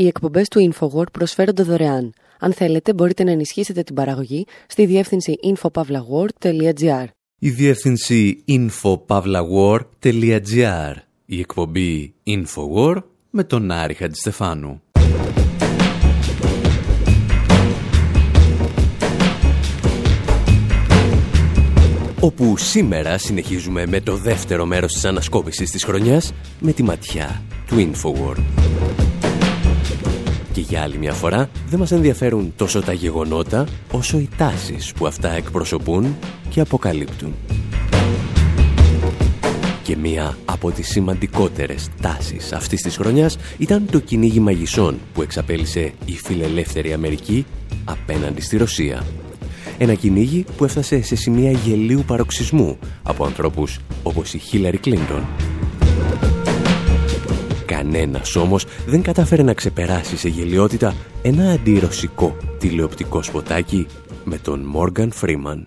Οι εκπομπές του InfoWord προσφέρονται δωρεάν. Αν θέλετε, μπορείτε να ενισχύσετε την παραγωγή στη διεύθυνση infopavlagor.gr. Η διεύθυνση infopavlagor.gr. Η εκπομπή InfoWord με τον Άρη Χατζηστεφάνου. όπου σήμερα συνεχίζουμε με το δεύτερο μέρος της ανασκόπησης της χρονιάς με τη ματιά του Infowar. Και για άλλη μια φορά δεν μας ενδιαφέρουν τόσο τα γεγονότα όσο οι τάσεις που αυτά εκπροσωπούν και αποκαλύπτουν. Και μία από τις σημαντικότερες τάσεις αυτής της χρονιάς ήταν το κυνήγι μαγισσών που εξαπέλυσε η φιλελεύθερη Αμερική απέναντι στη Ρωσία ένα κυνήγι που έφτασε σε σημεία γελίου παροξισμού από ανθρώπους όπως η Χίλαρη Κλίντον. Κανένας όμως δεν κατάφερε να ξεπεράσει σε γελιότητα ένα αντιρωσικό τηλεοπτικό σποτάκι με τον Μόργαν Φρίμαν.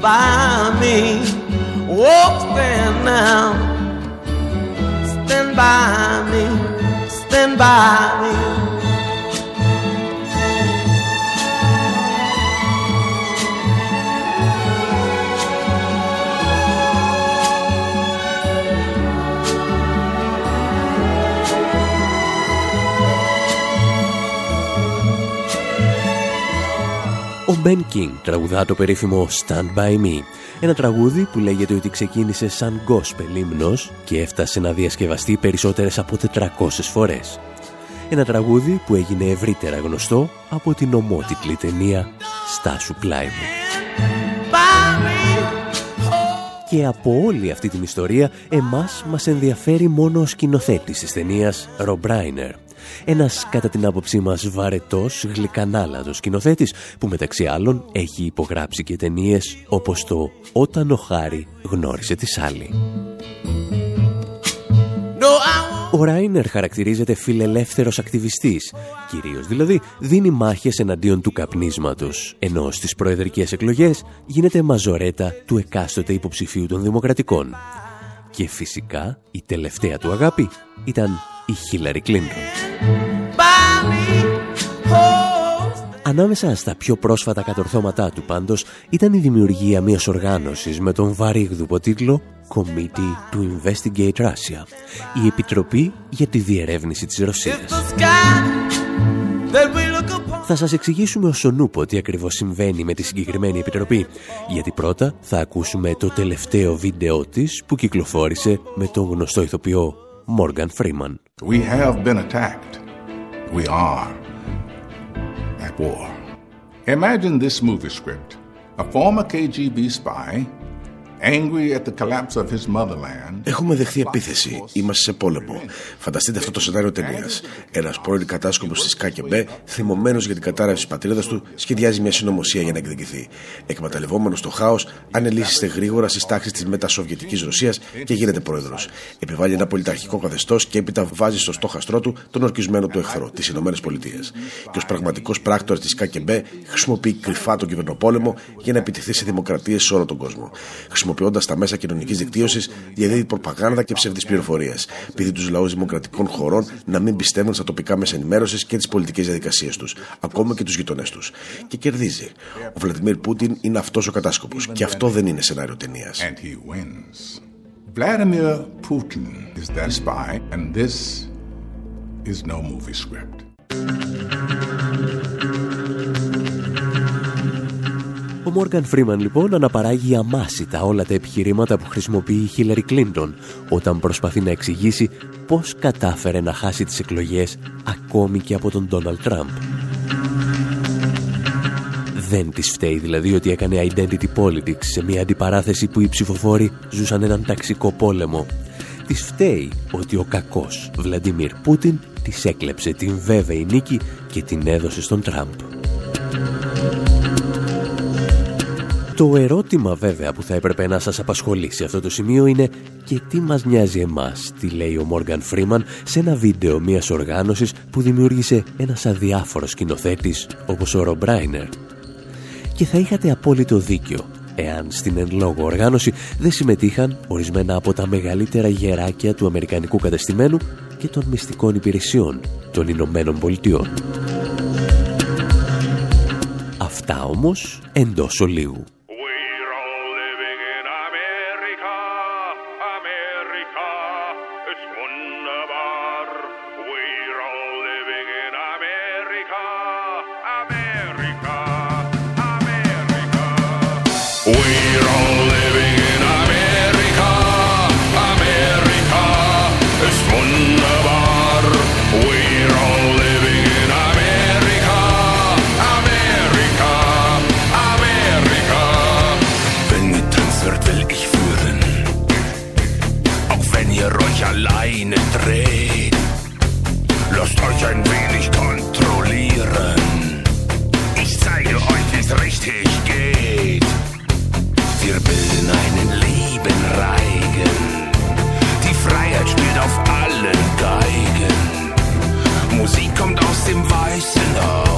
by me, oh, stand now. Stand by me, stand by me. Ο Μπεν Κίνγκ τραγουδά το περίφημο Stand By Me ένα τραγούδι που λέγεται ότι ξεκίνησε σαν gospel ύμνος και έφτασε να διασκευαστεί περισσότερες από 400 φορές. Ένα τραγούδι που έγινε ευρύτερα γνωστό από την ομότιτλη ταινία «Στάσου πλάι μου». Και από όλη αυτή την ιστορία, εμάς μας ενδιαφέρει μόνο ο σκηνοθέτης της ταινίας, Ρομπ Ράινερ, ένας κατά την άποψή μας βαρετός, γλυκανάλατος σκηνοθέτης που μεταξύ άλλων έχει υπογράψει και ταινίες όπως το «Όταν ο Χάρη γνώρισε τη Σάλη». Ο Ράινερ χαρακτηρίζεται φιλελεύθερος ακτιβιστής, κυρίως δηλαδή δίνει μάχες εναντίον του καπνίσματος, ενώ στις προεδρικές εκλογές γίνεται μαζορέτα του εκάστοτε υποψηφίου των Δημοκρατικών. Και φυσικά η τελευταία του αγάπη ήταν η Χίλαρη Κλίντον. Ανάμεσα στα πιο πρόσφατα κατορθώματά του πάντως ήταν η δημιουργία μιας οργάνωσης με τον βαρύγδουπο τίτλο Committee to Investigate Russia, η Επιτροπή για τη Διερεύνηση της Ρωσίας. Θα σας εξηγήσουμε ως ο νούπο τι ακριβώς συμβαίνει με τη συγκεκριμένη επιτροπή, γιατί πρώτα θα ακούσουμε το τελευταίο βίντεο της που κυκλοφόρησε με τον γνωστό ηθοποιό Morgan Freeman. We have been attacked. We are at war. Imagine this movie script. A former KGB spy Έχουμε δεχθεί επίθεση. Είμαστε σε πόλεμο. Φανταστείτε αυτό το σενάριο ταινίας. Ένας πρώην κατάσκοπος της ΚΑΚΕΜΠΕ, θυμωμένος για την κατάρρευση της πατρίδας του, σχεδιάζει μια συνωμοσία για να εκδικηθεί. Εκμεταλλευόμενος το χάος, ανελίσσεται γρήγορα στις τάξεις της μετασοβιετικής Ρωσίας και γίνεται πρόεδρος. Επιβάλλει ένα πολιταρχικό καθεστώς και έπειτα βάζει στο στόχαστρό του τον ορκισμένο του εχθρό, τις ΗΠΑ. Και ως πραγματικός πράκτορας της ΚΑΚΕΜΠΕ χρησιμοποιεί κρυφά τον κυβερνοπόλεμο για να επιτεθεί σε δημοκρατίες σε όλο τον κόσμο χρησιμοποιώντας τα μέσα κοινωνικής δικτύωσης, διαδίδει προπαγάνδα και ψευδείς πληροφορίες. Πείθει τους λαούς δημοκρατικών χωρών να μην πιστεύουν στα τοπικά μέσα ενημέρωσης και τις πολιτικές διαδικασίες τους, ακόμα και τους γειτονές τους. Και κερδίζει. Ο Βλαντιμίρ Πούτιν είναι αυτός ο κατάσκοπος. Και αυτό δεν είναι σενάριο ταινίας. Vladimir Putin is that spy, and this is no movie script. Ο Μόργαν Φρήμαν λοιπόν αναπαράγει αμάσιτα όλα τα επιχειρήματα που χρησιμοποιεί η Χίλαρη Κλίντον όταν προσπαθεί να εξηγήσει πώς κατάφερε να χάσει τις εκλογές ακόμη και από τον Ντόναλτ Τραμπ. Δεν της φταίει δηλαδή ότι έκανε identity politics σε μια αντιπαράθεση που οι ψηφοφόροι ζούσαν έναν ταξικό πόλεμο. Της φταίει ότι ο κακός Βλαντιμίρ Πούτιν της έκλεψε την βέβαιη νίκη και την έδωσε στον Τραμπ. Το ερώτημα βέβαια που θα έπρεπε να σας απασχολεί σε αυτό το σημείο είναι και τι μας νοιάζει εμάς, τι λέει ο Μόργαν Φρίμαν σε ένα βίντεο μιας οργάνωσης που δημιούργησε ένας αδιάφορος σκηνοθέτης όπως ο Ρομπράινερ. Και θα είχατε απόλυτο δίκιο εάν στην εν λόγω οργάνωση δεν συμμετείχαν ορισμένα από τα μεγαλύτερα γεράκια του Αμερικανικού κατεστημένου και των μυστικών υπηρεσιών των Ηνωμένων Πολιτειών. Αυτά όμως εντός ολίγου. in einen lieben Reigen. Die Freiheit spielt auf allen Geigen. Musik kommt aus dem weißen Haar.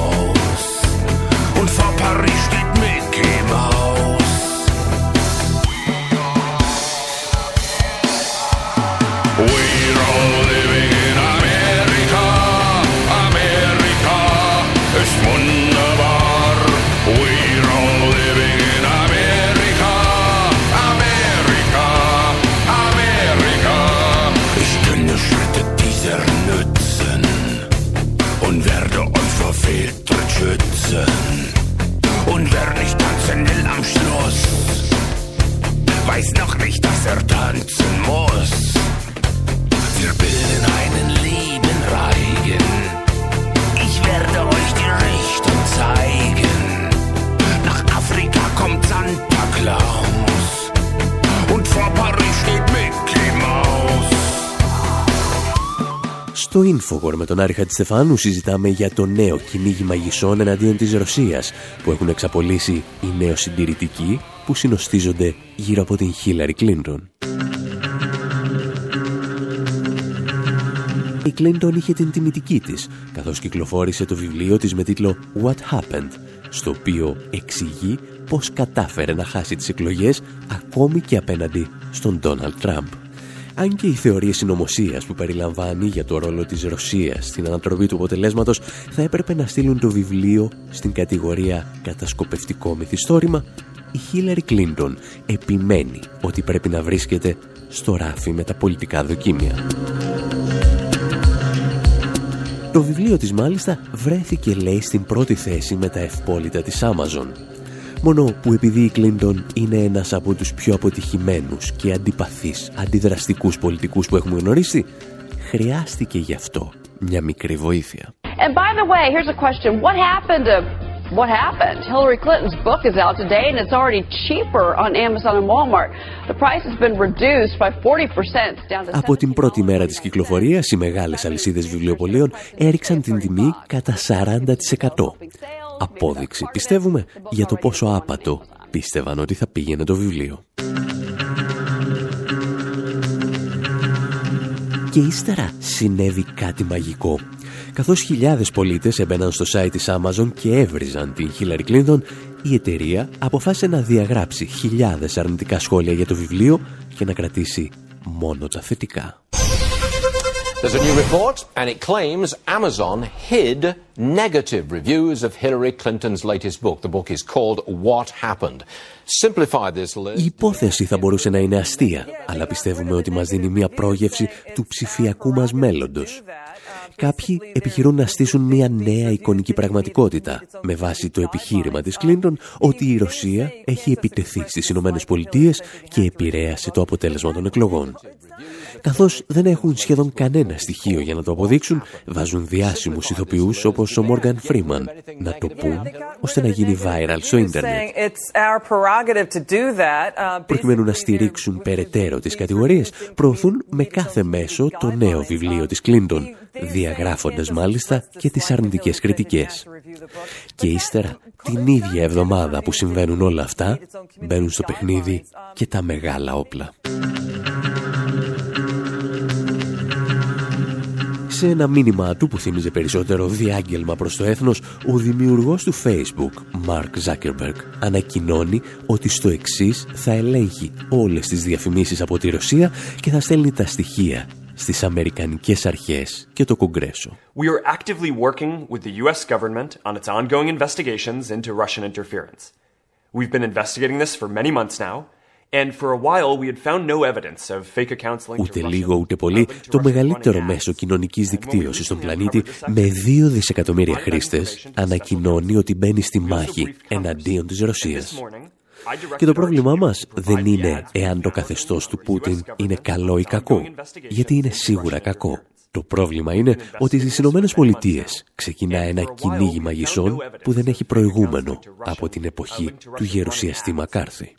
Infowar με τον Άρη Χατζηστεφάνου συζητάμε για το νέο κυνήγι μαγισσών εναντίον της Ρωσίας που έχουν εξαπολύσει οι νεοσυντηρητικοί που συνοστίζονται γύρω από την Χίλαρη Κλίντον. Η Κλίντον είχε την τιμητική της, καθώς κυκλοφόρησε το βιβλίο της με τίτλο «What Happened», στο οποίο εξηγεί πώς κατάφερε να χάσει τις εκλογές ακόμη και απέναντι στον Ντόναλτ Τραμπ. Αν και οι θεωρίες συνωμοσίας που περιλαμβάνει για το ρόλο της Ρωσίας στην ανατροπή του αποτελέσματος θα έπρεπε να στείλουν το βιβλίο στην κατηγορία «Κατασκοπευτικό μυθιστόρημα», η Χίλαρη Κλίντον επιμένει ότι πρέπει να βρίσκεται στο ράφι με τα πολιτικά δοκίμια. Το βιβλίο της μάλιστα βρέθηκε λέει στην πρώτη θέση με τα ευπόλυτα της Amazon μόνο που επειδή η Κλίντον είναι ένας από τους πιο αποτυχημένους και αντιπαθείς αντιδραστικούς πολιτικούς που έχουμε γνωρίσει, χρειάστηκε γι' αυτό μια μικρή βοήθεια. And by the way, here's a question. What happened to what happened; Hillary Clinton's book is out today and it's already cheaper on Amazon and Walmart. The price has been reduced by 40% down to Από την πρώτη μέρα της κυκλοφορίας, οι μεγάλες αλυσίδες βιβλιοπολίων έριξαν την τιμή κατά 40%. Απόδειξη, πιστεύουμε, για το πόσο άπατο πίστευαν ότι θα πήγαινε το βιβλίο. Και ύστερα συνέβη κάτι μαγικό. Καθώς χιλιάδες πολίτες έμπαιναν στο site της Amazon και έβριζαν την Hillary Clinton, η εταιρεία αποφάσισε να διαγράψει χιλιάδες αρνητικά σχόλια για το βιβλίο και να κρατήσει μόνο τα θετικά. There's a new report and it claims Amazon hid negative reviews of Hillary Clinton's latest book. The book is called What Happened. Simplify this list. Η υπόθεση θα μπορούσε να είναι αστεία, αλλά πιστεύουμε ότι μας δίνει μια πρόγευση του ψηφιακού μας μέλλοντος. Κάποιοι επιχειρούν να στήσουν μια νέα εικονική πραγματικότητα με βάση το επιχείρημα της Κλίντον ότι η Ρωσία έχει επιτεθεί στις Ηνωμένες Πολιτείες και επηρέασε το αποτέλεσμα των εκλογών. Καθώς δεν έχουν σχεδόν κανένα στοιχείο για να το αποδείξουν, βάζουν διάσημους ηθοποιούς όπως ο Μόργαν Φρίμαν να το πούν ώστε να γίνει viral στο ίντερνετ. Προκειμένου να στηρίξουν περαιτέρω τις κατηγορίες, προωθούν με κάθε μέσο το νέο βιβλίο της Κλίντον, διαγράφοντας μάλιστα και τις αρνητικές κριτικές. Και ύστερα, την ίδια εβδομάδα που συμβαίνουν όλα αυτά, μπαίνουν στο παιχνίδι και τα μεγάλα όπλα. Σε ένα μήνυμα του που θύμιζε περισσότερο διάγγελμα προς το έθνος, ο δημιουργός του Facebook, Mark Zuckerberg, ανακοινώνει ότι στο εξής θα ελέγχει όλες τις διαφημίσεις από τη Ρωσία και θα στέλνει τα στοιχεία στις Αμερικανικές αρχές και το Κογκρέσο. We are actively working with the US government on its ongoing investigations into Russian interference. We've been investigating this for many months now. Ούτε λίγο ούτε πολύ το μεγαλύτερο μέσο κοινωνικής δικτύωσης στον πλανήτη με δύο δισεκατομμύρια χρήστες ανακοινώνει ότι μπαίνει στη μάχη εναντίον της Ρωσίας. Και το πρόβλημά μας δεν είναι εάν το καθεστώς του Πούτιν είναι καλό ή κακό, γιατί είναι σίγουρα κακό. Το πρόβλημα είναι ότι στις Ηνωμένες Πολιτείες ξεκινά ένα κυνήγι μαγισσών που δεν έχει προηγούμενο από την εποχή του γερουσιαστή Μακάρθη.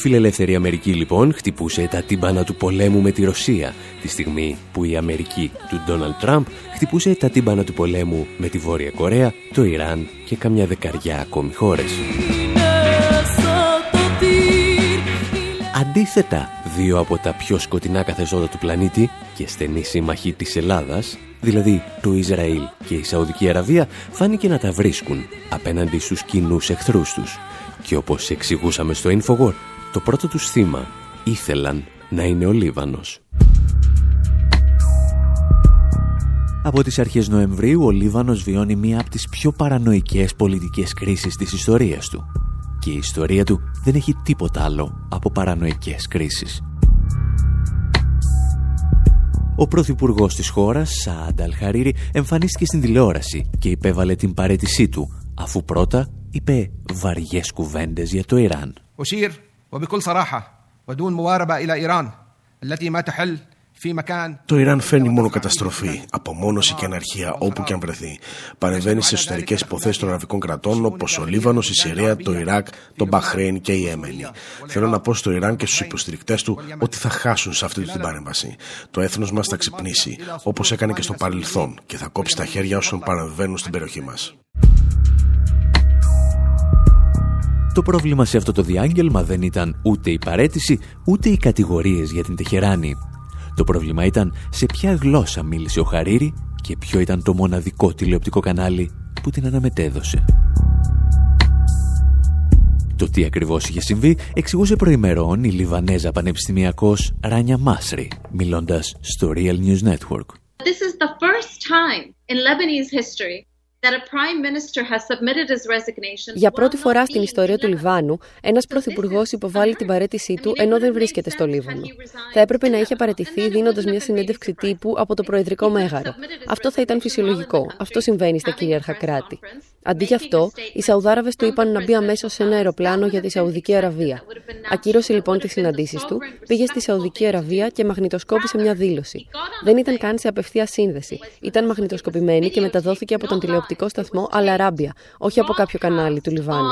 Φιλελεύθερη Αμερική λοιπόν χτυπούσε τα τύμπανα του πολέμου με τη Ρωσία τη στιγμή που η Αμερική του Ντόναλτ Τραμπ χτυπούσε τα τύμπανα του πολέμου με τη Βόρεια Κορέα, το Ιράν και καμιά δεκαριά ακόμη χώρες. Αντίθετα, δύο από τα πιο σκοτεινά καθεστώτα του πλανήτη και στενή σύμμαχοι της Ελλάδας, δηλαδή το Ισραήλ και η Σαουδική Αραβία, φάνηκε να τα βρίσκουν απέναντι στους κοινούς εχθρούς τους. Και όπως εξηγούσαμε στο Infowar, το πρώτο τους θύμα ήθελαν να είναι ο Λίβανος. Από τις αρχές Νοεμβρίου ο Λίβανος βιώνει μία από τις πιο παρανοϊκές πολιτικές κρίσεις της ιστορίας του. Και η ιστορία του δεν έχει τίποτα άλλο από παρανοϊκές κρίσεις. Ο πρωθυπουργός της χώρας, Σαάντα Αλχαρίρη, εμφανίστηκε στην τηλεόραση και υπέβαλε την παρέτησή του, αφού πρώτα είπε βαριές κουβέντες για το Ιράν. Το Ιράν φέρνει μόνο καταστροφή, απομόνωση και αναρχία όπου και αν βρεθεί. Παρεμβαίνει σε εσωτερικές υποθέσεις των αραβικών κρατών όπως ο Λίβανος, η Συρία, το Ιράκ, το Μπαχρέιν και η Έμενη. Θέλω να πω στο Ιράν και στους υποστηρικτές του ότι θα χάσουν σε αυτή την παρέμβαση. Το έθνος μας θα ξυπνήσει, όπως έκανε και στο παρελθόν, και θα κόψει τα χέρια όσων παρεμβαίνουν στην περιοχή μας. Το πρόβλημα σε αυτό το διάγγελμα δεν ήταν ούτε η παρέτηση, ούτε οι κατηγορίες για την Τεχεράνη. Το πρόβλημα ήταν σε ποια γλώσσα μίλησε ο Χαρίρη και ποιο ήταν το μοναδικό τηλεοπτικό κανάλι που την αναμετέδωσε. Το τι ακριβώς είχε συμβεί εξηγούσε προημερών η Λιβανέζα πανεπιστημιακός Ράνια Μάσρη, μιλώντας στο Real News Network. This is the first time in Lebanese history για πρώτη φορά στην ιστορία του Λιβάνου, ένας πρωθυπουργός υποβάλλει την παρέτησή του ενώ δεν βρίσκεται στο Λίβανο. Θα έπρεπε να είχε παρετηθεί δίνοντας μια συνέντευξη τύπου από το Προεδρικό Μέγαρο. Αυτό θα ήταν φυσιολογικό. Αυτό συμβαίνει στα κυρίαρχα κράτη. Αντί γι' αυτό, οι Σαουδάραβες του είπαν να μπει αμέσως σε ένα αεροπλάνο για τη Σαουδική Αραβία. Ακύρωσε λοιπόν τις συναντήσεις του, πήγε στη Σαουδική Αραβία και μαγνητοσκόπησε μια δήλωση. Δεν ήταν καν σε απευθεία σύνδεση. Ήταν μαγνητοσκοπημένη και μεταδόθηκε από τον τηλεοπτικό σταθμό Αλαράμπια, όχι από κάποιο κανάλι του Λιβάνου.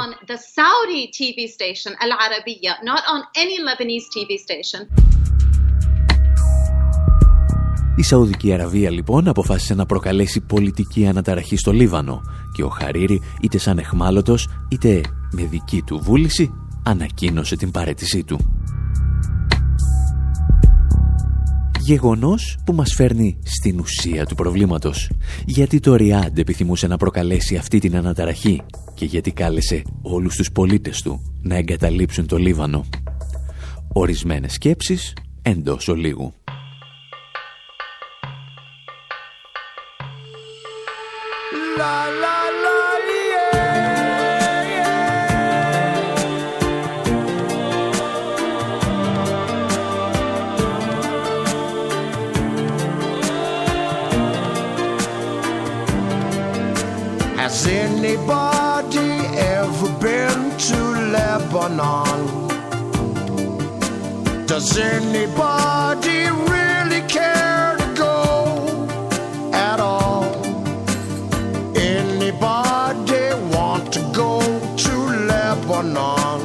Η Σαουδική Αραβία λοιπόν αποφάσισε να προκαλέσει πολιτική αναταραχή στο Λίβανο και ο Χαρίρη είτε σαν εχμάλωτος είτε με δική του βούληση ανακοίνωσε την παρέτησή του. Γεγονός που μας φέρνει στην ουσία του προβλήματος. Γιατί το Ριάντ επιθυμούσε να προκαλέσει αυτή την αναταραχή και γιατί κάλεσε όλους τους πολίτες του να εγκαταλείψουν το Λίβανο. Ορισμένες σκέψεις εντός ολίγου. Has Does anybody really care to go at all? Anybody want to go to Lebanon?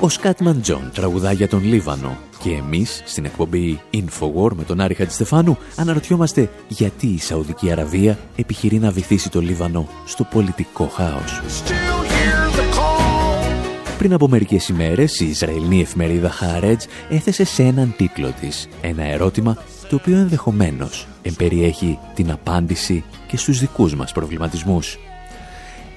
Ο Σκάτμαν Τζον τραγουδά για τον Λίβανο και εμείς στην εκπομπή Infowar με τον Άρη Χατζηστεφάνου αναρωτιόμαστε γιατί η Σαουδική Αραβία επιχειρεί να βυθίσει το Λίβανο στο πολιτικό χάος. Πριν από μερικές ημέρες η Ισραηλινή εφημερίδα Haaretz έθεσε σε έναν τίτλο της ένα ερώτημα το οποίο ενδεχομένως εμπεριέχει την απάντηση και στους δικούς μας προβληματισμούς.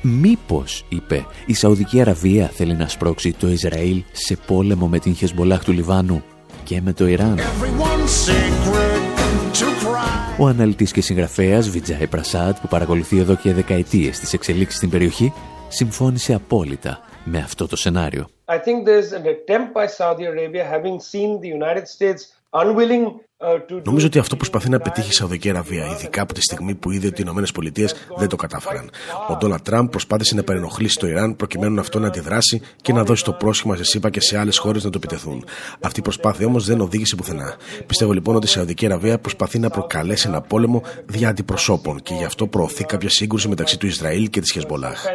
Μήπως, είπε, η Σαουδική Αραβία θέλει να σπρώξει το Ισραήλ σε πόλεμο με την Χεσμολάχ του Λιβάνου και με το Ιράν. Ο αναλυτής και συγγραφέας Βιτζάι Πρασάτ που παρακολουθεί εδώ και δεκαετίες τις εξελίξεις στην περιοχή συμφώνησε απόλυτα με αυτό το σενάριο. I think there's an attempt by Saudi Arabia having seen the United States unwilling Νομίζω ότι αυτό προσπαθεί να πετύχει η Σαουδική Αραβία, ειδικά από τη στιγμή που είδε ότι οι Ηνωμένες Πολιτείες δεν το κατάφεραν. Ο Ντόναλτ Τραμπ προσπάθησε να παρενοχλήσει το Ιράν προκειμένου αυτό να αντιδράσει και να δώσει το πρόσχημα σε ΣΥΠΑ και σε άλλες χώρες να το επιτεθούν. Αυτή η προσπάθεια όμως δεν οδήγησε πουθενά. Πιστεύω λοιπόν ότι η Σαουδική Αραβία προσπαθεί να προκαλέσει ένα πόλεμο δια αντιπροσώπων και γι' αυτό προωθεί κάποια σύγκρουση μεταξύ του Ισραήλ και της Χεσμολάχ.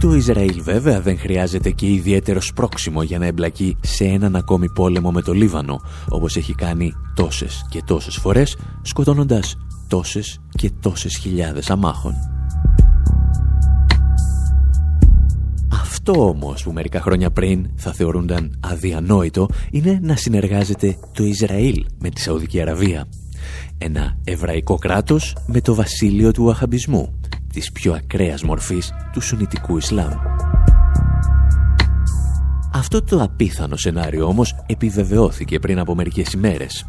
Το Ισραήλ βέβαια δεν χρειάζεται και ιδιαίτερο σπρόξιμο για να εμπλακεί σε έναν ακόμη πόλεμο με το Λίβανο, όπως έχει κάνει τόσες και τόσες φορές, σκοτώνοντας τόσες και τόσες χιλιάδες αμάχων. Αυτό όμως που μερικά χρόνια πριν θα θεωρούνταν αδιανόητο είναι να συνεργάζεται το Ισραήλ με τη Σαουδική Αραβία. Ένα εβραϊκό κράτος με το βασίλειο του Αχαμπισμού της πιο ακραίας μορφής του Σουνιτικού Ισλάμ. Αυτό το απίθανο σενάριο όμως επιβεβαιώθηκε πριν από μερικές ημέρες.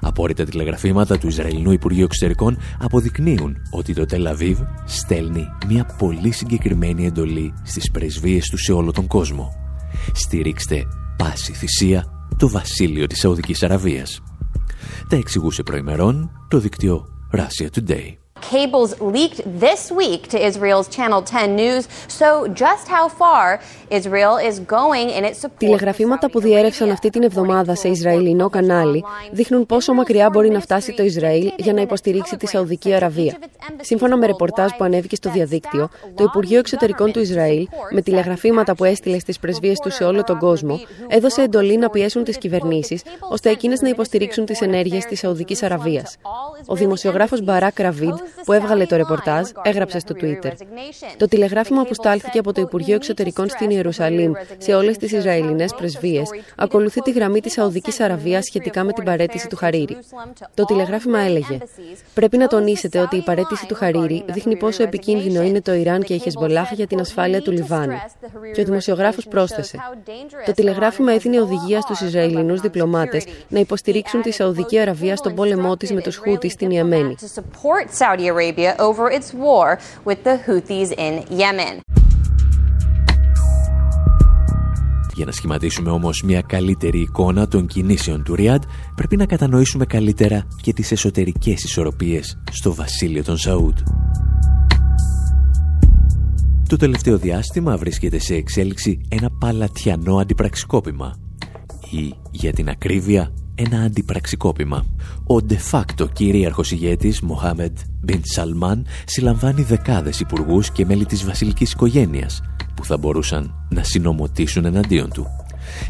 Απόρριτα τηλεγραφήματα του Ισραηλινού Υπουργείου Εξωτερικών αποδεικνύουν ότι το Τελαβίβ στέλνει μια πολύ συγκεκριμένη εντολή στις πρεσβείες του σε όλο τον κόσμο. Στηρίξτε πάση θυσία το βασίλειο της Σαουδικής Αραβίας. Τα εξηγούσε προημερών το δίκτυο Russia Today. Cables leaked this week to Israel's Channel 10 News so just how far Israel is going in its support. Τηλεγραφήματα που διέρευσαν αυτή την εβδομάδα σε Ισραηλινό κανάλι δείχνουν πόσο μακριά μπορεί να φτάσει το Ισραήλ για να υποστηρίξει τη Σαουδική Αραβία. Σύμφωνα με ρεπορτάζ που ανέβηκε στο διαδίκτυο, το Υπουργείο Εξωτερικών του Ισραήλ, με τηλεγραφήματα που έστειλε στις πρεσβείες του σε όλο τον κόσμο, έδωσε εντολή να πιέσουν τις κυβερνήσεις ώστε εκείνες να υποστηρίξουν τις ενέργειες της Σαουδικής Αραβίας. Ο δημοσιογράφος Μπαράκ Ραβίδ που έβγαλε το ρεπορτάζ, έγραψε στο Twitter. Το τηλεγράφημα που στάλθηκε από το Υπουργείο Εξωτερικών στην Ιερουσαλήμ σε όλες τις Ισραηλινές πρεσβείες ακολουθεί τη γραμμή της Σαουδικής Αραβίας σχετικά με την παρέτηση του Χαρίρι. Το τηλεγράφημα έλεγε: Πρέπει να τονίσετε ότι η παρέτηση του Χαρίρι δείχνει πόσο επικίνδυνο είναι το Ιράν και η Χεσμολάχ για την ασφάλεια του Λιβάνου. Και ο δημοσιογράφος πρόσθεσε: Το τηλεγράφημα έδινε οδηγία στους Ισραηλινούς διπλωμάτες να υποστηρίξουν τη Σαουδική Αραβία στον πόλεμό της με τους Χούτις στην Ιεμένη. Arabia over its war with the Houthis in Yemen. Για να σχηματίσουμε όμως μια καλύτερη εικόνα των κινήσεων του Ριάντ, πρέπει να κατανοήσουμε καλύτερα και τις εσωτερικές ισορροπίες στο βασίλειο των Σαούτ. Το τελευταίο διάστημα βρίσκεται σε εξέλιξη ένα παλατιανό αντιπραξικόπημα ή, για την ακρίβεια, ένα αντιπραξικόπημα. Ο de facto κυρίαρχος ηγέτης Μοχάμεντ Μπιν Σαλμάν συλλαμβάνει δεκάδες υπουργούς και μέλη της βασιλικής οικογένειας που θα μπορούσαν να συνομωτήσουν εναντίον του.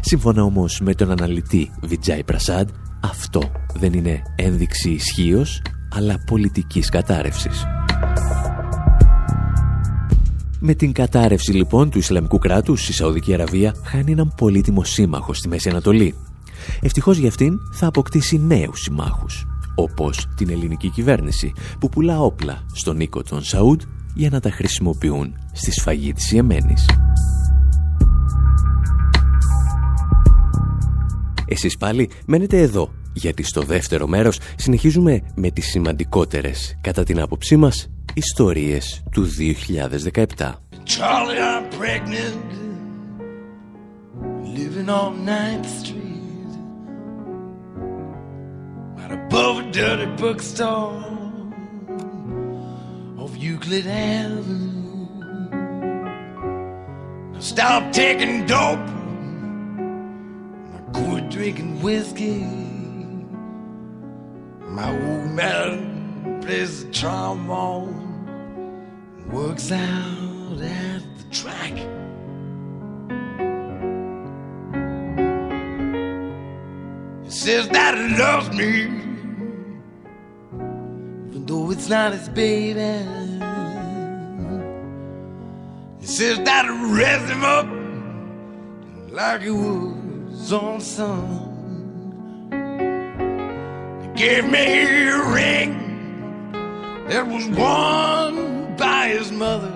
Σύμφωνα όμως με τον αναλυτή Βιτζάι Πρασάντ, αυτό δεν είναι ένδειξη ισχύως, αλλά πολιτικής κατάρρευσης. Με την κατάρρευση λοιπόν του Ισλαμικού κράτους, η Σαουδική Αραβία χάνει έναν πολύτιμο σύμμαχο στη Μέση Ανατολή. Ευτυχώς για αυτήν θα αποκτήσει νέους συμμάχους, όπως την ελληνική κυβέρνηση που πουλά όπλα στον οίκο των Σαούντ για να τα χρησιμοποιούν στη σφαγή της Ιεμένης. Εσείς πάλι μένετε εδώ, γιατί στο δεύτερο μέρος συνεχίζουμε με τις σημαντικότερες, κατά την άποψή μας, ιστορίες του 2017. Charlie, I'm pregnant, living on 9th Street, above a dirty bookstore of Euclid Avenue. Now stop taking dope, now quit drinking whiskey. My old man plays the trombone works out at the track. Says that he loves me, even though it's not his baby. He says that he raised him up like he was on son. He gave me a ring that was worn by his mother.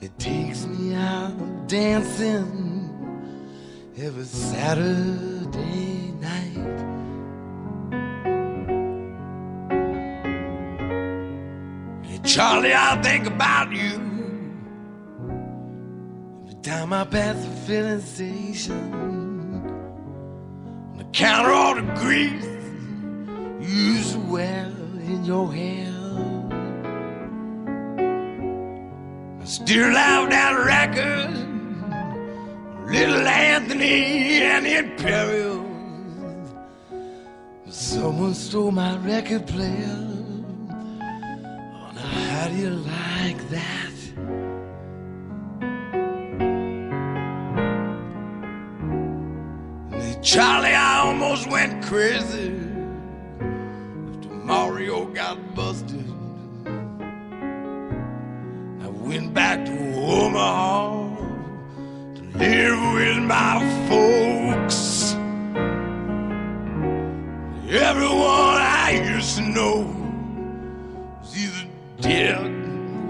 It takes me out dancing every Saturday night. Hey, Charlie, I think about you every time I pass the filling station. On the counter, all the grease you used in your hair. I still love that record, Little Anthony and the Imperials. Someone stole my record player. Oh, now how do you like that? Charlie, I almost went crazy after Mario got busted I went back to Omaha with my folks. Everyone I used to know was either dead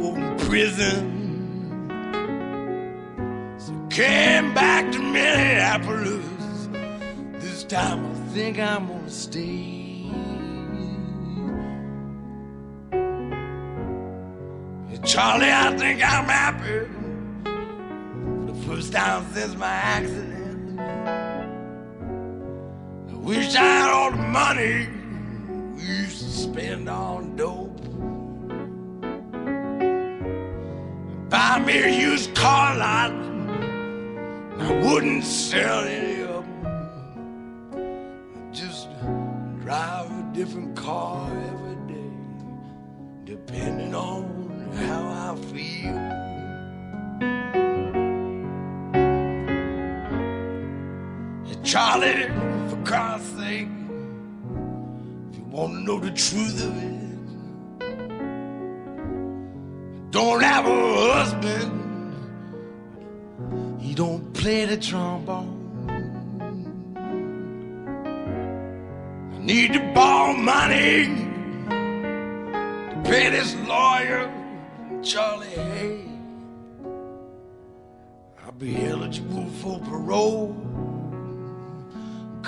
or in prison. So came back to Minneapolis. This time I think I'm gonna stay. Charlie, I think I'm happy since my accident. I wish I had all the money we used to spend on dope. Buy me a used car lot, I wouldn't sell any of them. Just drive a different car every day, depending on how I feel. Charlie, for Christ's sake, if you want to know the truth of it, don't have a husband. He don't play the trombone. I need to borrow money to pay this lawyer, Charlie Hay. I'll be eligible for parole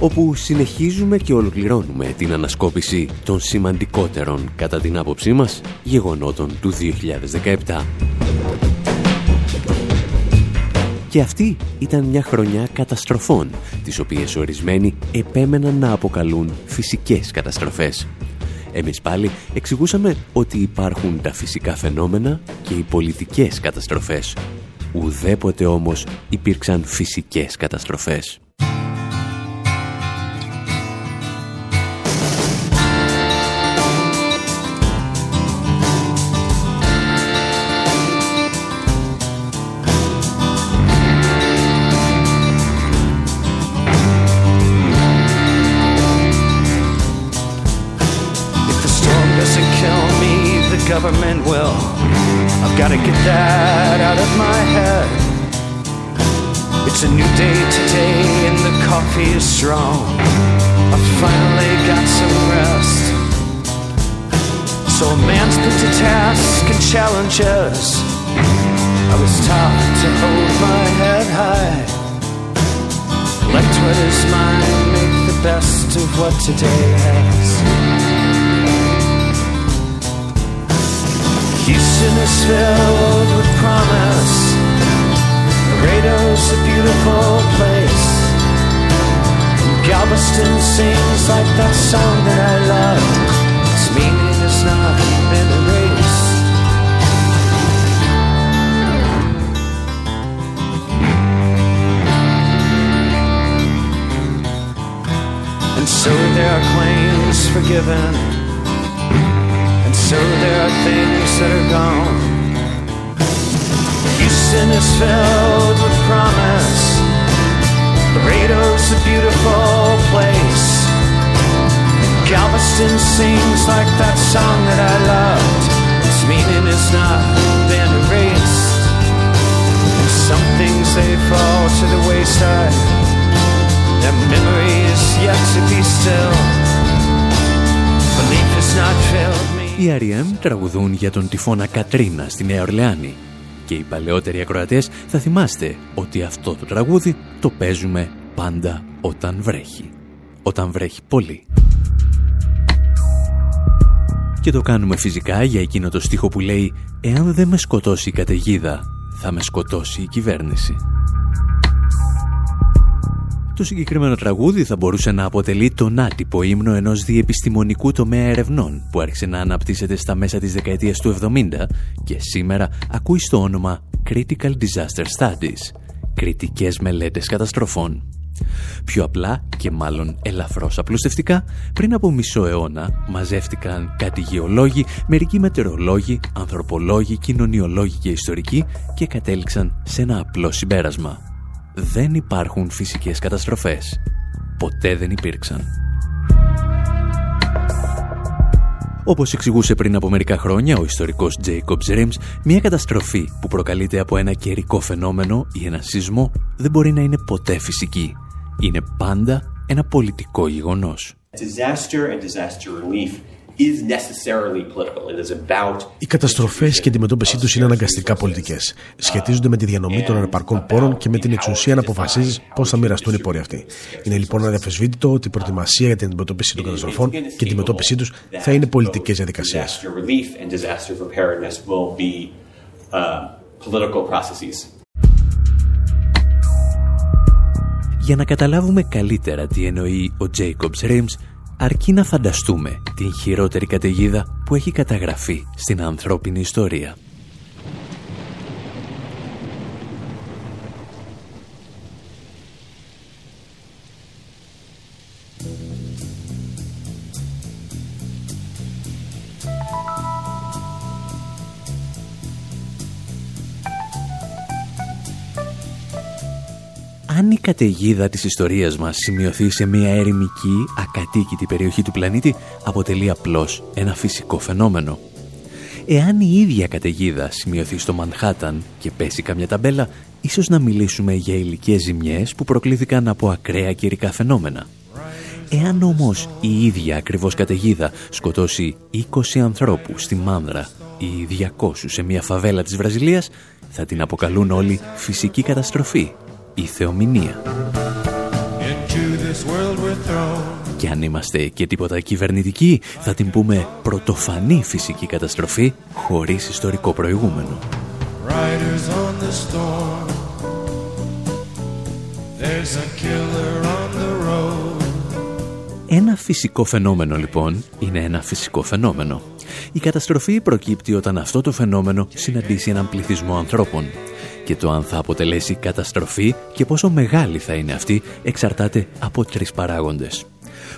όπου συνεχίζουμε και ολοκληρώνουμε την ανασκόπηση των σημαντικότερων, κατά την άποψή μας, γεγονότων του 2017. Και αυτή ήταν μια χρονιά καταστροφών, τις οποίες ορισμένοι επέμεναν να αποκαλούν φυσικές καταστροφές. Εμείς πάλι εξηγούσαμε ότι υπάρχουν τα φυσικά φαινόμενα και οι πολιτικές καταστροφές. Ουδέποτε όμως υπήρξαν φυσικές καταστροφές. It's a new day today and the coffee is strong. I finally got some rest. So a man's put to task and challenges. I was taught to hold my head high. Collect what is mine, make the best of what today has. Houston is filled with promise. Laredo's a beautiful place. And Galveston sings like that song that I love. Its meaning has not been erased. And so there are claims forgiven And so there are things that are gone Houston is filled with promise. Laredo's a beautiful place. Galveston sings like that song that I loved. Its meaning has not been erased. And some things they fall to the wayside. Their memory is yet to be still. Belief has not failed me. Οι R.E.M. τραγουδούν για τον τυφώνα Κατρίνα στη Νέα Ορλεάνη και οι παλαιότεροι ακροατές θα θυμάστε ότι αυτό το τραγούδι το παίζουμε πάντα όταν βρέχει. Όταν βρέχει πολύ. Και το κάνουμε φυσικά για εκείνο το στίχο που λέει «Εάν δεν με σκοτώσει η καταιγίδα, θα με σκοτώσει η κυβέρνηση». Το συγκεκριμένο τραγούδι θα μπορούσε να αποτελεί τον άτυπο ύμνο ενός διεπιστημονικού τομέα ερευνών που άρχισε να αναπτύσσεται στα μέσα της δεκαετίας του 70 και σήμερα ακούει στο όνομα Critical Disaster Studies, κριτικές μελέτες καταστροφών. Πιο απλά και μάλλον ελαφρώς απλουστευτικά, πριν από μισό αιώνα μαζεύτηκαν κάτι γεωλόγοι, μερικοί μετεωρολόγοι, ανθρωπολόγοι, κοινωνιολόγοι και ιστορικοί και κατέληξαν σε ένα απλό συμπέρασμα δεν υπάρχουν φυσικές καταστροφές. Ποτέ δεν υπήρξαν. Όπως εξηγούσε πριν από μερικά χρόνια ο ιστορικός Jacobs Rims, μια καταστροφή που προκαλείται από ένα καιρικό φαινόμενο ή ένα σεισμό δεν μπορεί να είναι ποτέ φυσική. Είναι πάντα ένα πολιτικό γεγονός. Οι καταστροφές και η αντιμετώπιση τους είναι αναγκαστικά πολιτικές. Σχετίζονται με τη διανομή των ανεπαρκών πόρων και με την εξουσία να αποφασίζεις πώς θα μοιραστούν οι πόροι αυτοί. Είναι λοιπόν αδιαφεσβήτητο ότι η προετοιμασία για την αντιμετώπιση των καταστροφών και η αντιμετώπιση τους θα είναι πολιτικές διαδικασίες. Για να καταλάβουμε καλύτερα τι εννοεί ο Jacobs Rims, αρκεί να φανταστούμε την χειρότερη καταιγίδα που έχει καταγραφεί στην ανθρώπινη ιστορία. Καταιγίδα της ιστορίας μας σημειωθεί σε μια ερημική, ακατοίκητη περιοχή του πλανήτη, αποτελεί απλώς ένα φυσικό φαινόμενο. Εάν η ίδια καταιγίδα σημειωθεί στο Μανχάταν και πέσει καμιά ταμπέλα, ίσως να μιλήσουμε για υλικές ζημιές που προκλήθηκαν από ακραία καιρικά φαινόμενα. Εάν όμως η ίδια ακριβώς καταιγίδα σκοτώσει 20 ανθρώπους στη Μάνδρα ή 200 σε μια φαβέλα της Βραζιλίας, θα την αποκαλούν όλοι φυσική καταστροφή η θεομηνία. Και αν είμαστε και τίποτα κυβερνητικοί, θα την πούμε πρωτοφανή φυσική καταστροφή χωρίς ιστορικό προηγούμενο. Ένα φυσικό φαινόμενο λοιπόν είναι ένα φυσικό φαινόμενο. Η καταστροφή προκύπτει όταν αυτό το φαινόμενο συναντήσει έναν πληθυσμό ανθρώπων και το αν θα αποτελέσει καταστροφή και πόσο μεγάλη θα είναι αυτή εξαρτάται από τρεις παράγοντες.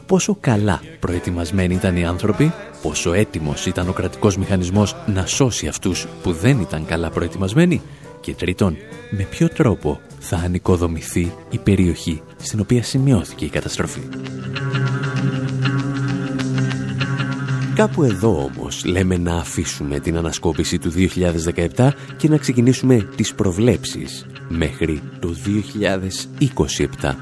Πόσο καλά προετοιμασμένοι ήταν οι άνθρωποι, πόσο έτοιμος ήταν ο κρατικός μηχανισμός να σώσει αυτούς που δεν ήταν καλά προετοιμασμένοι και τρίτον, με ποιο τρόπο θα ανοικοδομηθεί η περιοχή στην οποία σημειώθηκε η καταστροφή. Κάπου εδώ όμως λέμε να αφήσουμε την ανασκόπηση του 2017 και να ξεκινήσουμε τις προβλέψεις μέχρι το 2027.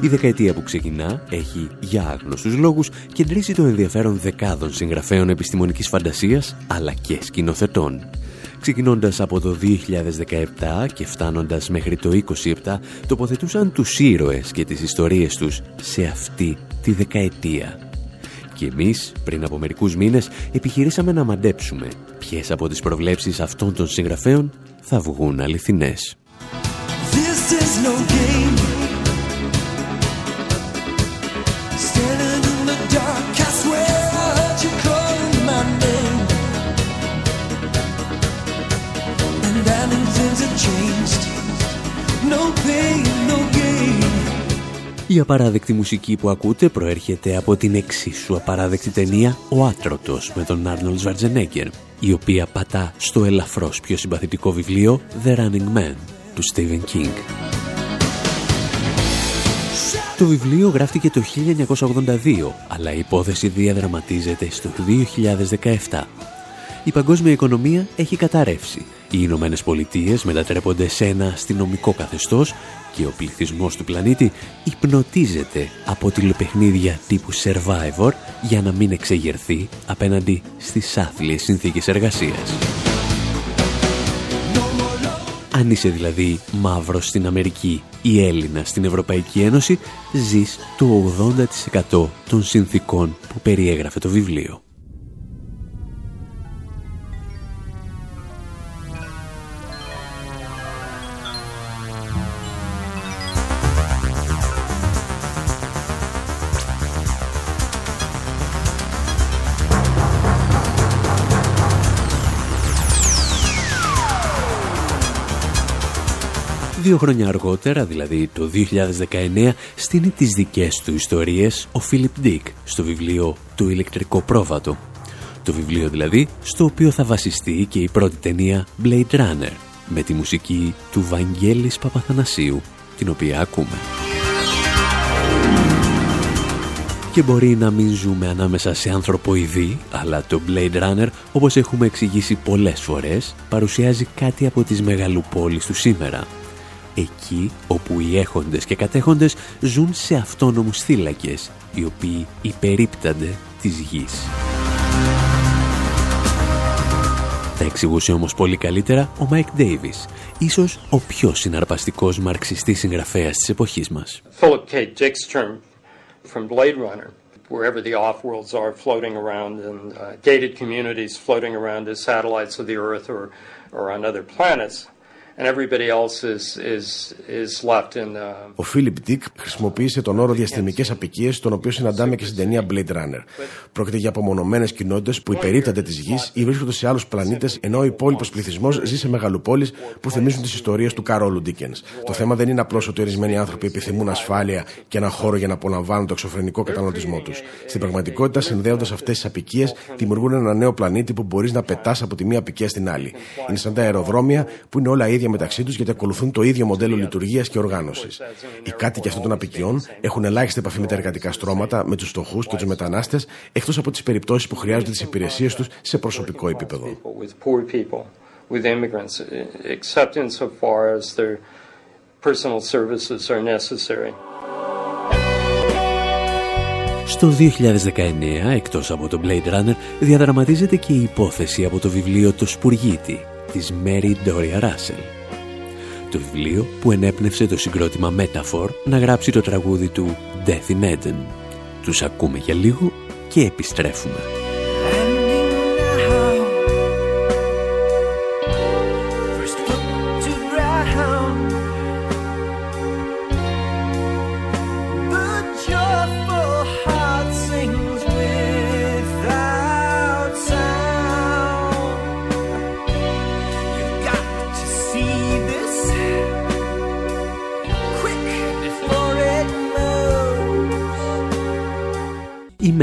Η δεκαετία που ξεκινά έχει για άγνωστους λόγους κεντρήσει το ενδιαφέρον δεκάδων συγγραφέων επιστημονικής φαντασίας αλλά και σκηνοθετών. Ξεκινώντας από το 2017 και φτάνοντας μέχρι το 2027 τοποθετούσαν τους ήρωες και τις ιστορίες τους σε αυτή τη δεκαετία. Και εμείς, πριν από μερικούς μήνες, επιχειρήσαμε να μαντέψουμε ποιες από τις προβλέψεις αυτών των συγγραφέων θα βγουν αληθινές. Η απαράδεκτη μουσική που ακούτε προέρχεται από την εξίσου απαράδεκτη ταινία «Ο Άτρωτος» με τον Άρνολ Σβαρτζενέγκερ, η οποία πατά στο ελαφρώς πιο συμπαθητικό βιβλίο «The Running Man» του Stephen King. Το βιβλίο γράφτηκε το 1982, αλλά η υπόθεση διαδραματίζεται στο 2017. Η παγκόσμια οικονομία έχει καταρρεύσει. Οι Ηνωμένες Πολιτείες μετατρέπονται σε ένα αστυνομικό καθεστώς και ο πληθυσμός του πλανήτη υπνοτίζεται από τηλεπαιχνίδια τύπου Survivor για να μην εξεγερθεί απέναντι στις άθλιες συνθήκες εργασίας. Αν είσαι δηλαδή μαύρος στην Αμερική ή Έλληνα στην Ευρωπαϊκή Ένωση, ζεις το 80% των συνθήκων που περιέγραφε το βιβλίο. Δύο χρόνια αργότερα, δηλαδή το 2019, στείνει τις δικές του ιστορίες ο Φίλιπ Ντίκ στο βιβλίο «Το ηλεκτρικό πρόβατο». Το βιβλίο δηλαδή στο οποίο θα βασιστεί και η πρώτη ταινία Blade Runner με τη μουσική του Βαγγέλης Παπαθανασίου, την οποία ακούμε. και μπορεί να μην ζούμε ανάμεσα σε ανθρωποειδή, αλλά το Blade Runner, όπως έχουμε εξηγήσει πολλές φορές, παρουσιάζει κάτι από τις μεγαλοπόλεις του σήμερα. Εκεί όπου οι έχοντες και κατέχοντες ζουν σε αυτόνομους θύλακες, οι οποίοι υπερίπτανται της γης. Τα εξηγούσε όμως πολύ καλύτερα ο Μάικ Ντέιβις, ίσως ο πιο συναρπαστικός μαρξιστής συγγραφέας της εποχής μας. Philip K. Dick's dream from Blade Runner, wherever the off-worlds are floating around and uh, gated communities floating around as satellites of the Earth or, or on other planets, Ο Φίλιπ Ντίκ χρησιμοποίησε τον όρο διαστημικές απικίες, τον οποίο συναντάμε και στην ταινία Blade Runner. Πρόκειται για απομονωμένες κοινότητες που υπερίπτανται της γης ή βρίσκονται σε άλλους πλανήτες, ενώ ο υπόλοιπος πληθυσμός ζει σε μεγαλοπόλεις που θυμίζουν τις ιστορίες του Καρόλου Ντίκενς. Το θέμα δεν είναι απλώς ότι ορισμένοι άνθρωποι επιθυμούν ασφάλεια και ένα χώρο για να απολαμβάνουν το εξωφρενικό καταναλωτισμό τους. Στην πραγματικότητα, συνδέοντας αυτές τις απικίες, δημιουργούν ένα νέο πλανήτη που μπορείς να πετάς από τη μία απικία στην άλλη. Είναι σαν τα αεροδρόμια που είναι όλα ίδια μεταξύ τους γιατί ακολουθούν το ίδιο μοντέλο λειτουργίας και οργάνωσης. Οι κάτοικοι αυτών των απικιών έχουν ελάχιστη επαφή με τα εργατικά στρώματα, με τους φτωχούς και τους μετανάστες, εκτός από τις περιπτώσεις που χρειάζονται τις υπηρεσίες τους σε προσωπικό επίπεδο. Στο 2019, εκτός από το Blade Runner, διαδραματίζεται και η υπόθεση από το βιβλίο «Το Σπουργίτη» της Mary Doria Russell. Το βιβλίο που ενέπνευσε το συγκρότημα Metaphor να γράψει το τραγούδι του Death in Eden. Τους ακούμε για λίγο και επιστρέφουμε.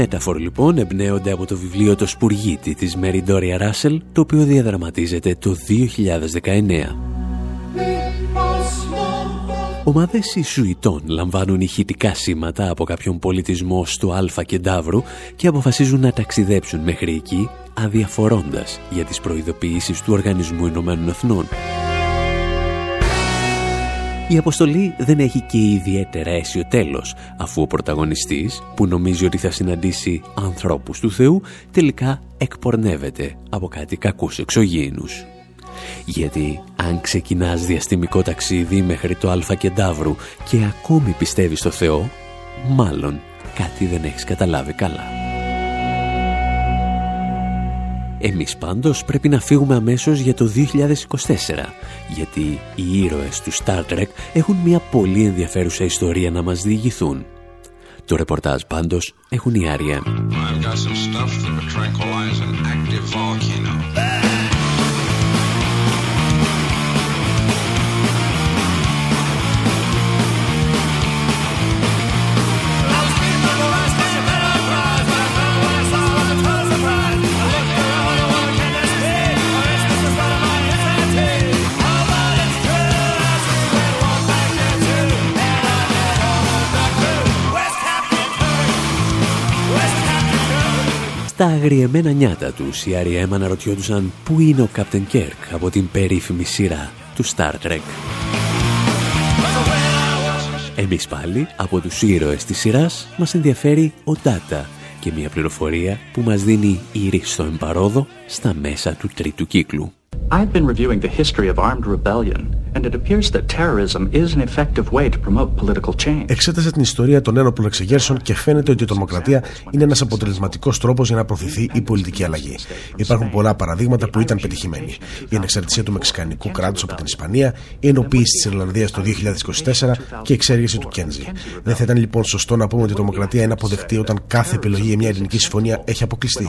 Μέταφορ λοιπόν εμπνέονται από το βιβλίο «Το Σπουργίτη» της Μεριντόρια Ράσελ, το οποίο διαδραματίζεται το 2019. Ομάδες Ισουητών λαμβάνουν ηχητικά σήματα από κάποιον πολιτισμό στο Αλφα Κεντάβρου και αποφασίζουν να ταξιδέψουν μέχρι εκεί αδιαφορώντας για τις προειδοποιήσεις του Οργανισμού Ηνωμένων Εθνών. Η αποστολή δεν έχει και ιδιαίτερα αίσιο τέλος, αφού ο πρωταγωνιστής, που νομίζει ότι θα συναντήσει ανθρώπους του Θεού, τελικά εκπορνεύεται από κάτι κακούς εξωγήινους. Γιατί αν ξεκινάς διαστημικό ταξίδι μέχρι το Αλφα Κεντάβρου και ακόμη πιστεύεις στο Θεό, μάλλον κάτι δεν έχεις καταλάβει καλά. Εμείς πάντως πρέπει να φύγουμε αμέσως για το 2024, γιατί οι ήρωες του Star Trek έχουν μια πολύ ενδιαφέρουσα ιστορία να μας διηγηθούν. Το ρεπορτάζ πάντως έχουν οι Άρια. Στα αγριεμένα νιάτα τους, οι R.E.M. αναρωτιόντουσαν πού είναι ο Captain Kirk από την περίφημη σειρά του Star Trek. Εμείς πάλι, από τους ήρωες της σειράς, μας ενδιαφέρει ο Data και μια πληροφορία που μας δίνει η ρίστο εμπαρόδο στα μέσα του τρίτου κύκλου. I've been reviewing the history of armed rebellion and it appears that terrorism is an effective way to promote political change. Εξέτασε την ιστορία των ένοπλων εξεγέρσεων και φαίνεται ότι η τρομοκρατία είναι ένας αποτελεσματικός τρόπος για να προωθηθεί η πολιτική αλλαγή. Υπάρχουν πολλά παραδείγματα που ήταν πετυχημένοι. Η ανεξαρτησία του Μεξικανικού κράτους από την Ισπανία, η ενοποίηση της Ιρλανδίας το 2024 και η εξέργηση του Κέντζι. Δεν θα ήταν λοιπόν σωστό να πούμε ότι η τρομοκρατία είναι αποδεκτή όταν κάθε επιλογή για μια ελληνική συμφωνία έχει αποκλειστεί.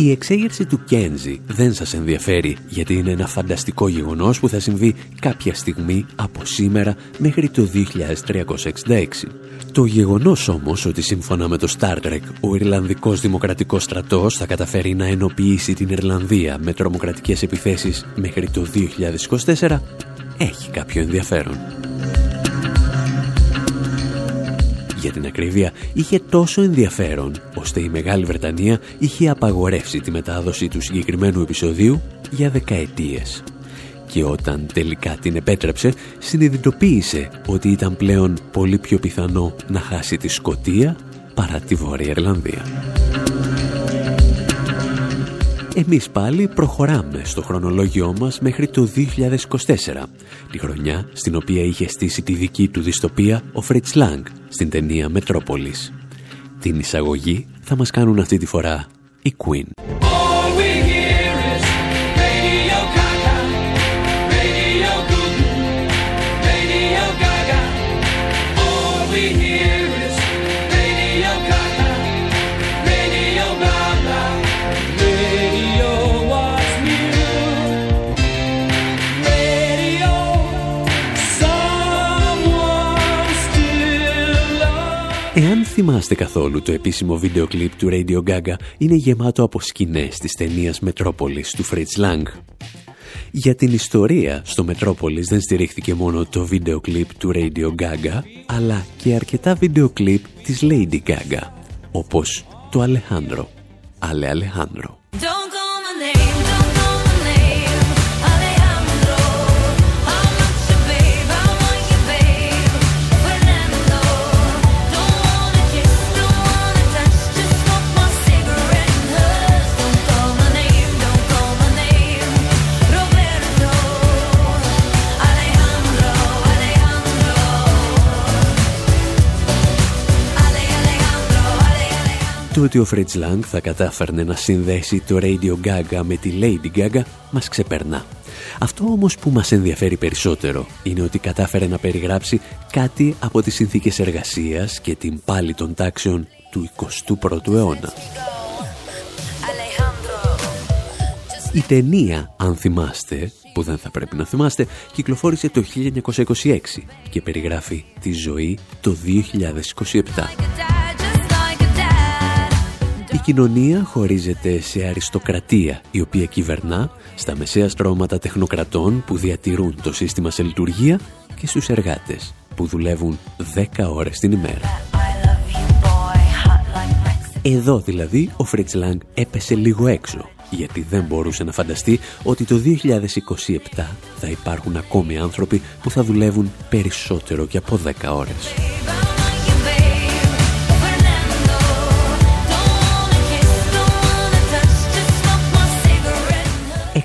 Η εξέγερση του Κένζι δεν σας ενδιαφέρει γιατί είναι ένα φανταστικό γεγονός που θα συμβεί κάποια στιγμή από σήμερα μέχρι το 2366. Το γεγονός όμως ότι σύμφωνα με το Star Trek ο Ιρλανδικός Δημοκρατικός Στρατός θα καταφέρει να ενοποιήσει την Ιρλανδία με τρομοκρατικές επιθέσεις μέχρι το 2024 έχει κάποιο ενδιαφέρον. Για την ακρίβεια, είχε τόσο ενδιαφέρον, ώστε η Μεγάλη Βρετανία είχε απαγορεύσει τη μετάδοση του συγκεκριμένου επεισοδίου για δεκαετίες. Και όταν τελικά την επέτρεψε, συνειδητοποίησε ότι ήταν πλέον πολύ πιο πιθανό να χάσει τη Σκοτία παρά τη Βόρεια Ιρλανδία. Εμείς πάλι προχωράμε στο χρονολόγιό μας μέχρι το 2024, τη χρονιά στην οποία είχε στήσει τη δική του δυστοπία ο Φριτς Λάγκ στην ταινία Μετρόπολης. Την εισαγωγή θα μας κάνουν αυτή τη φορά η Queen. Θυμάστε καθόλου το επίσημο βίντεο κλιπ του Radio Gaga; Είναι γεμάτο από σκηνές της ταινίας Μετρόπολης του Fritz Lang. Για την ιστορία στο Μετρόπολης δεν στηρίχθηκε μόνο το βίντεο κλιπ του Radio Gaga αλλά και αρκετά βίντεο κλιπ της Lady Gaga όπως το Alejandro. Ale Alejandro. Το ότι ο Φρίτς Λάγκ θα κατάφερνε να συνδέσει το Radio Gaga με τη Lady Gaga μας ξεπερνά. Αυτό όμως που μας ενδιαφέρει περισσότερο είναι ότι κατάφερε να περιγράψει κάτι από τις συνθήκες εργασίας και την πάλη των τάξεων του 21ου αιώνα. Η ταινία, αν θυμάστε, που δεν θα πρέπει να θυμάστε, κυκλοφόρησε το 1926 και περιγράφει τη ζωή το 2027. Η κοινωνία χωρίζεται σε αριστοκρατία, η οποία κυβερνά στα μεσαία στρώματα τεχνοκρατών που διατηρούν το σύστημα σε λειτουργία και στους εργάτες που δουλεύουν 10 ώρες την ημέρα. Εδώ δηλαδή ο Φρίτς Λάγκ έπεσε λίγο έξω γιατί δεν μπορούσε να φανταστεί ότι το 2027 θα υπάρχουν ακόμη άνθρωποι που θα δουλεύουν περισσότερο και από 10 ώρες.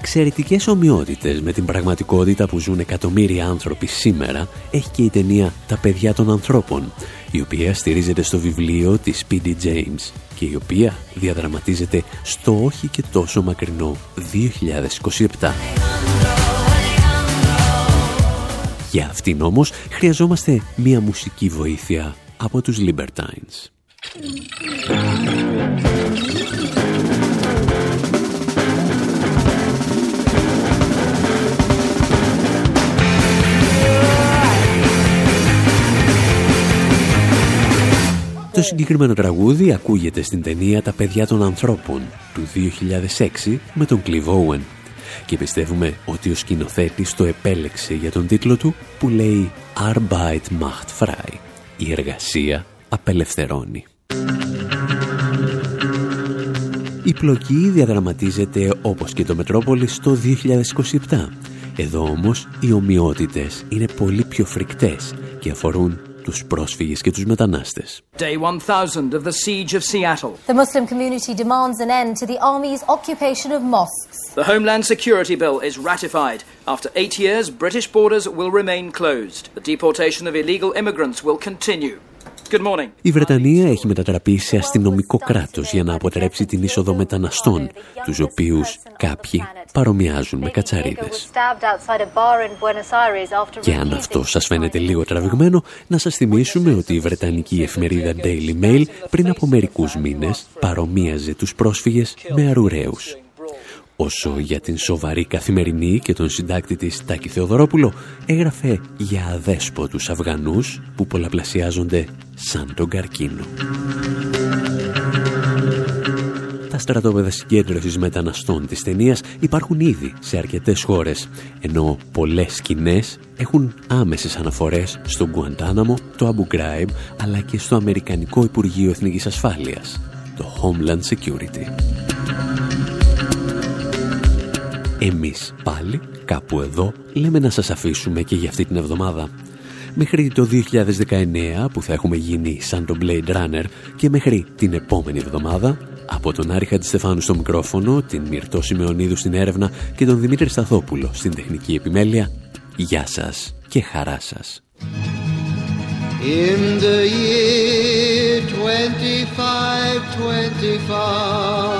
Εξαιρετικές ομοιότητες με την πραγματικότητα που ζουν εκατομμύρια άνθρωποι σήμερα έχει και η ταινία «Τα παιδιά των ανθρώπων», η οποία στηρίζεται στο βιβλίο της P.D. James και η οποία διαδραματίζεται στο όχι και τόσο μακρινό 2027. Για αυτήν όμως χρειαζόμαστε μία μουσική βοήθεια από τους Libertines. Το συγκεκριμένο τραγούδι ακούγεται στην ταινία «Τα παιδιά των ανθρώπων» του 2006 με τον Clive Owen και πιστεύουμε ότι ο σκηνοθέτης το επέλεξε για τον τίτλο του που λέει Arbeit macht frei. Η εργασία απελευθερώνει. Η πλοκή διαδραματίζεται όπως και το Μετρόπολη στο 2027. Εδώ όμως οι ομοιότητες είναι πολύ πιο φρικτές και αφορούν τους πρόσφυγες και τους μετανάστες. Day 1000 of the siege of Seattle. The Muslim community demands an end to the army's occupation of mosques. The Homeland Security Bill is ratified. After eight years, British borders will remain closed. The deportation of illegal immigrants will continue. Η Βρετανία έχει μετατραπεί σε αστυνομικό κράτος για να αποτρέψει την είσοδο μεταναστών, τους οποίους κάποιοι παρομοιάζουν με κατσαρίδες. Και αν αυτό σας φαίνεται λίγο τραβηγμένο, να σας θυμίσουμε ότι η Βρετανική εφημερίδα Daily Mail πριν από μερικούς μήνες παρομοίαζε τους πρόσφυγες με αρουραίους. Όσο για την σοβαρή καθημερινή και τον συντάκτη της Τάκη Θεοδωρόπουλο έγραφε για αδέσποτους Αφγανούς που πολλαπλασιάζονται σαν τον καρκίνο. Τα στρατόπεδα συγκέντρωσης μεταναστών της ταινίας υπάρχουν ήδη σε αρκετές χώρες, ενώ πολλές σκηνές έχουν άμεσες αναφορές στο Γκουαντάναμο, το Αμπου Ghraib, αλλά και στο Αμερικανικό Υπουργείο Εθνικής Ασφάλειας, το Homeland Security. Εμείς πάλι, κάπου εδώ, λέμε να σας αφήσουμε και για αυτή την εβδομάδα. Μέχρι το 2019 που θα έχουμε γίνει σαν το Blade Runner και μέχρι την επόμενη εβδομάδα από τον Άρη Χατζηστεφάνου στο μικρόφωνο, την Μυρτώ Σιμεωνίδου στην έρευνα και τον Δημήτρη Σταθόπουλο στην τεχνική επιμέλεια. Γεια σας και χαρά σας. In the year 2525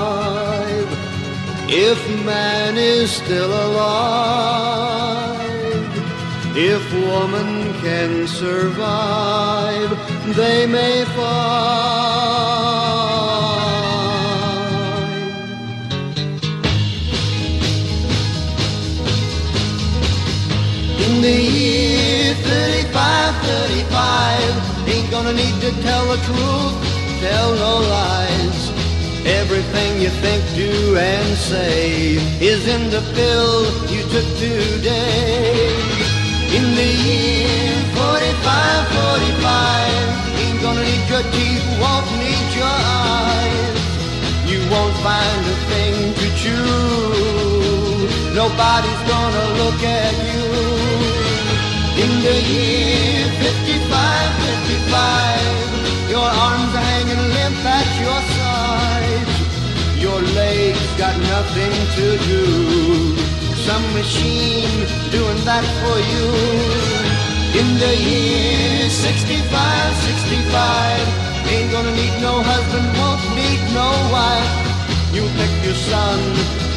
If man is still alive If woman can survive They may find. In the year 35, 35 Ain't gonna need to tell the truth, tell no lies Everything you think, do and say Is in the pill you took today. In the year 45, 45 Ain't gonna need your teeth, won't need your eyes. You won't find a thing to chew. Nobody's gonna look at you. In the year 55, 55, your arms are hanging limp at your sides. Legs got nothing to do. Some machine doing that for you. In the year 65, 65, ain't gonna need no husband, won't need no wife. You pick your son,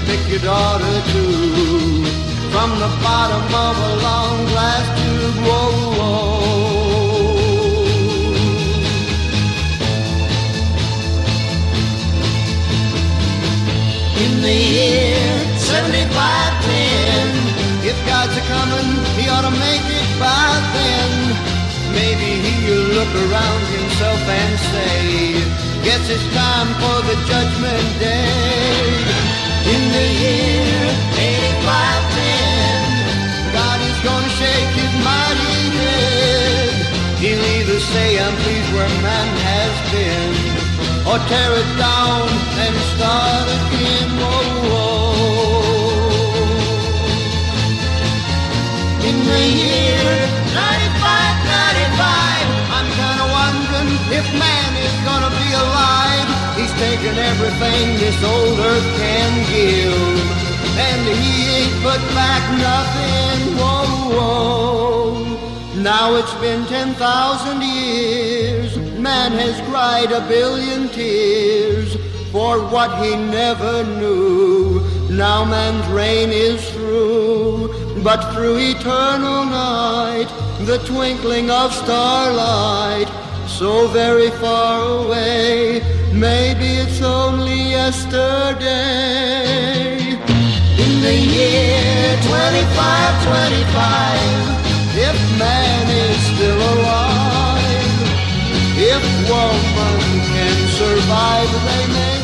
pick your daughter too from the bottom of a long glass tube. Whoa, whoa. In the year 7510, if God's a coming, he ought to make it by then. Maybe he'll look around himself and say, Guess it's time for the judgment day. In the year 8510, God is gonna shake his mighty head. He'll either say, I'm pleased where man has been, or tear it down and start again. The year 9595, I'm kinda wondering if man is gonna be alive. He's taken everything this old earth can give, and he ain't put back nothing. Whoa, whoa. Now it's been 10,000 years. Man has cried a billion tears for what he never knew. Now man's reign is through, but through eternal night, the twinkling of starlight, so very far away, maybe it's only yesterday. In the year 2525, if man is still alive, if woman can survive, they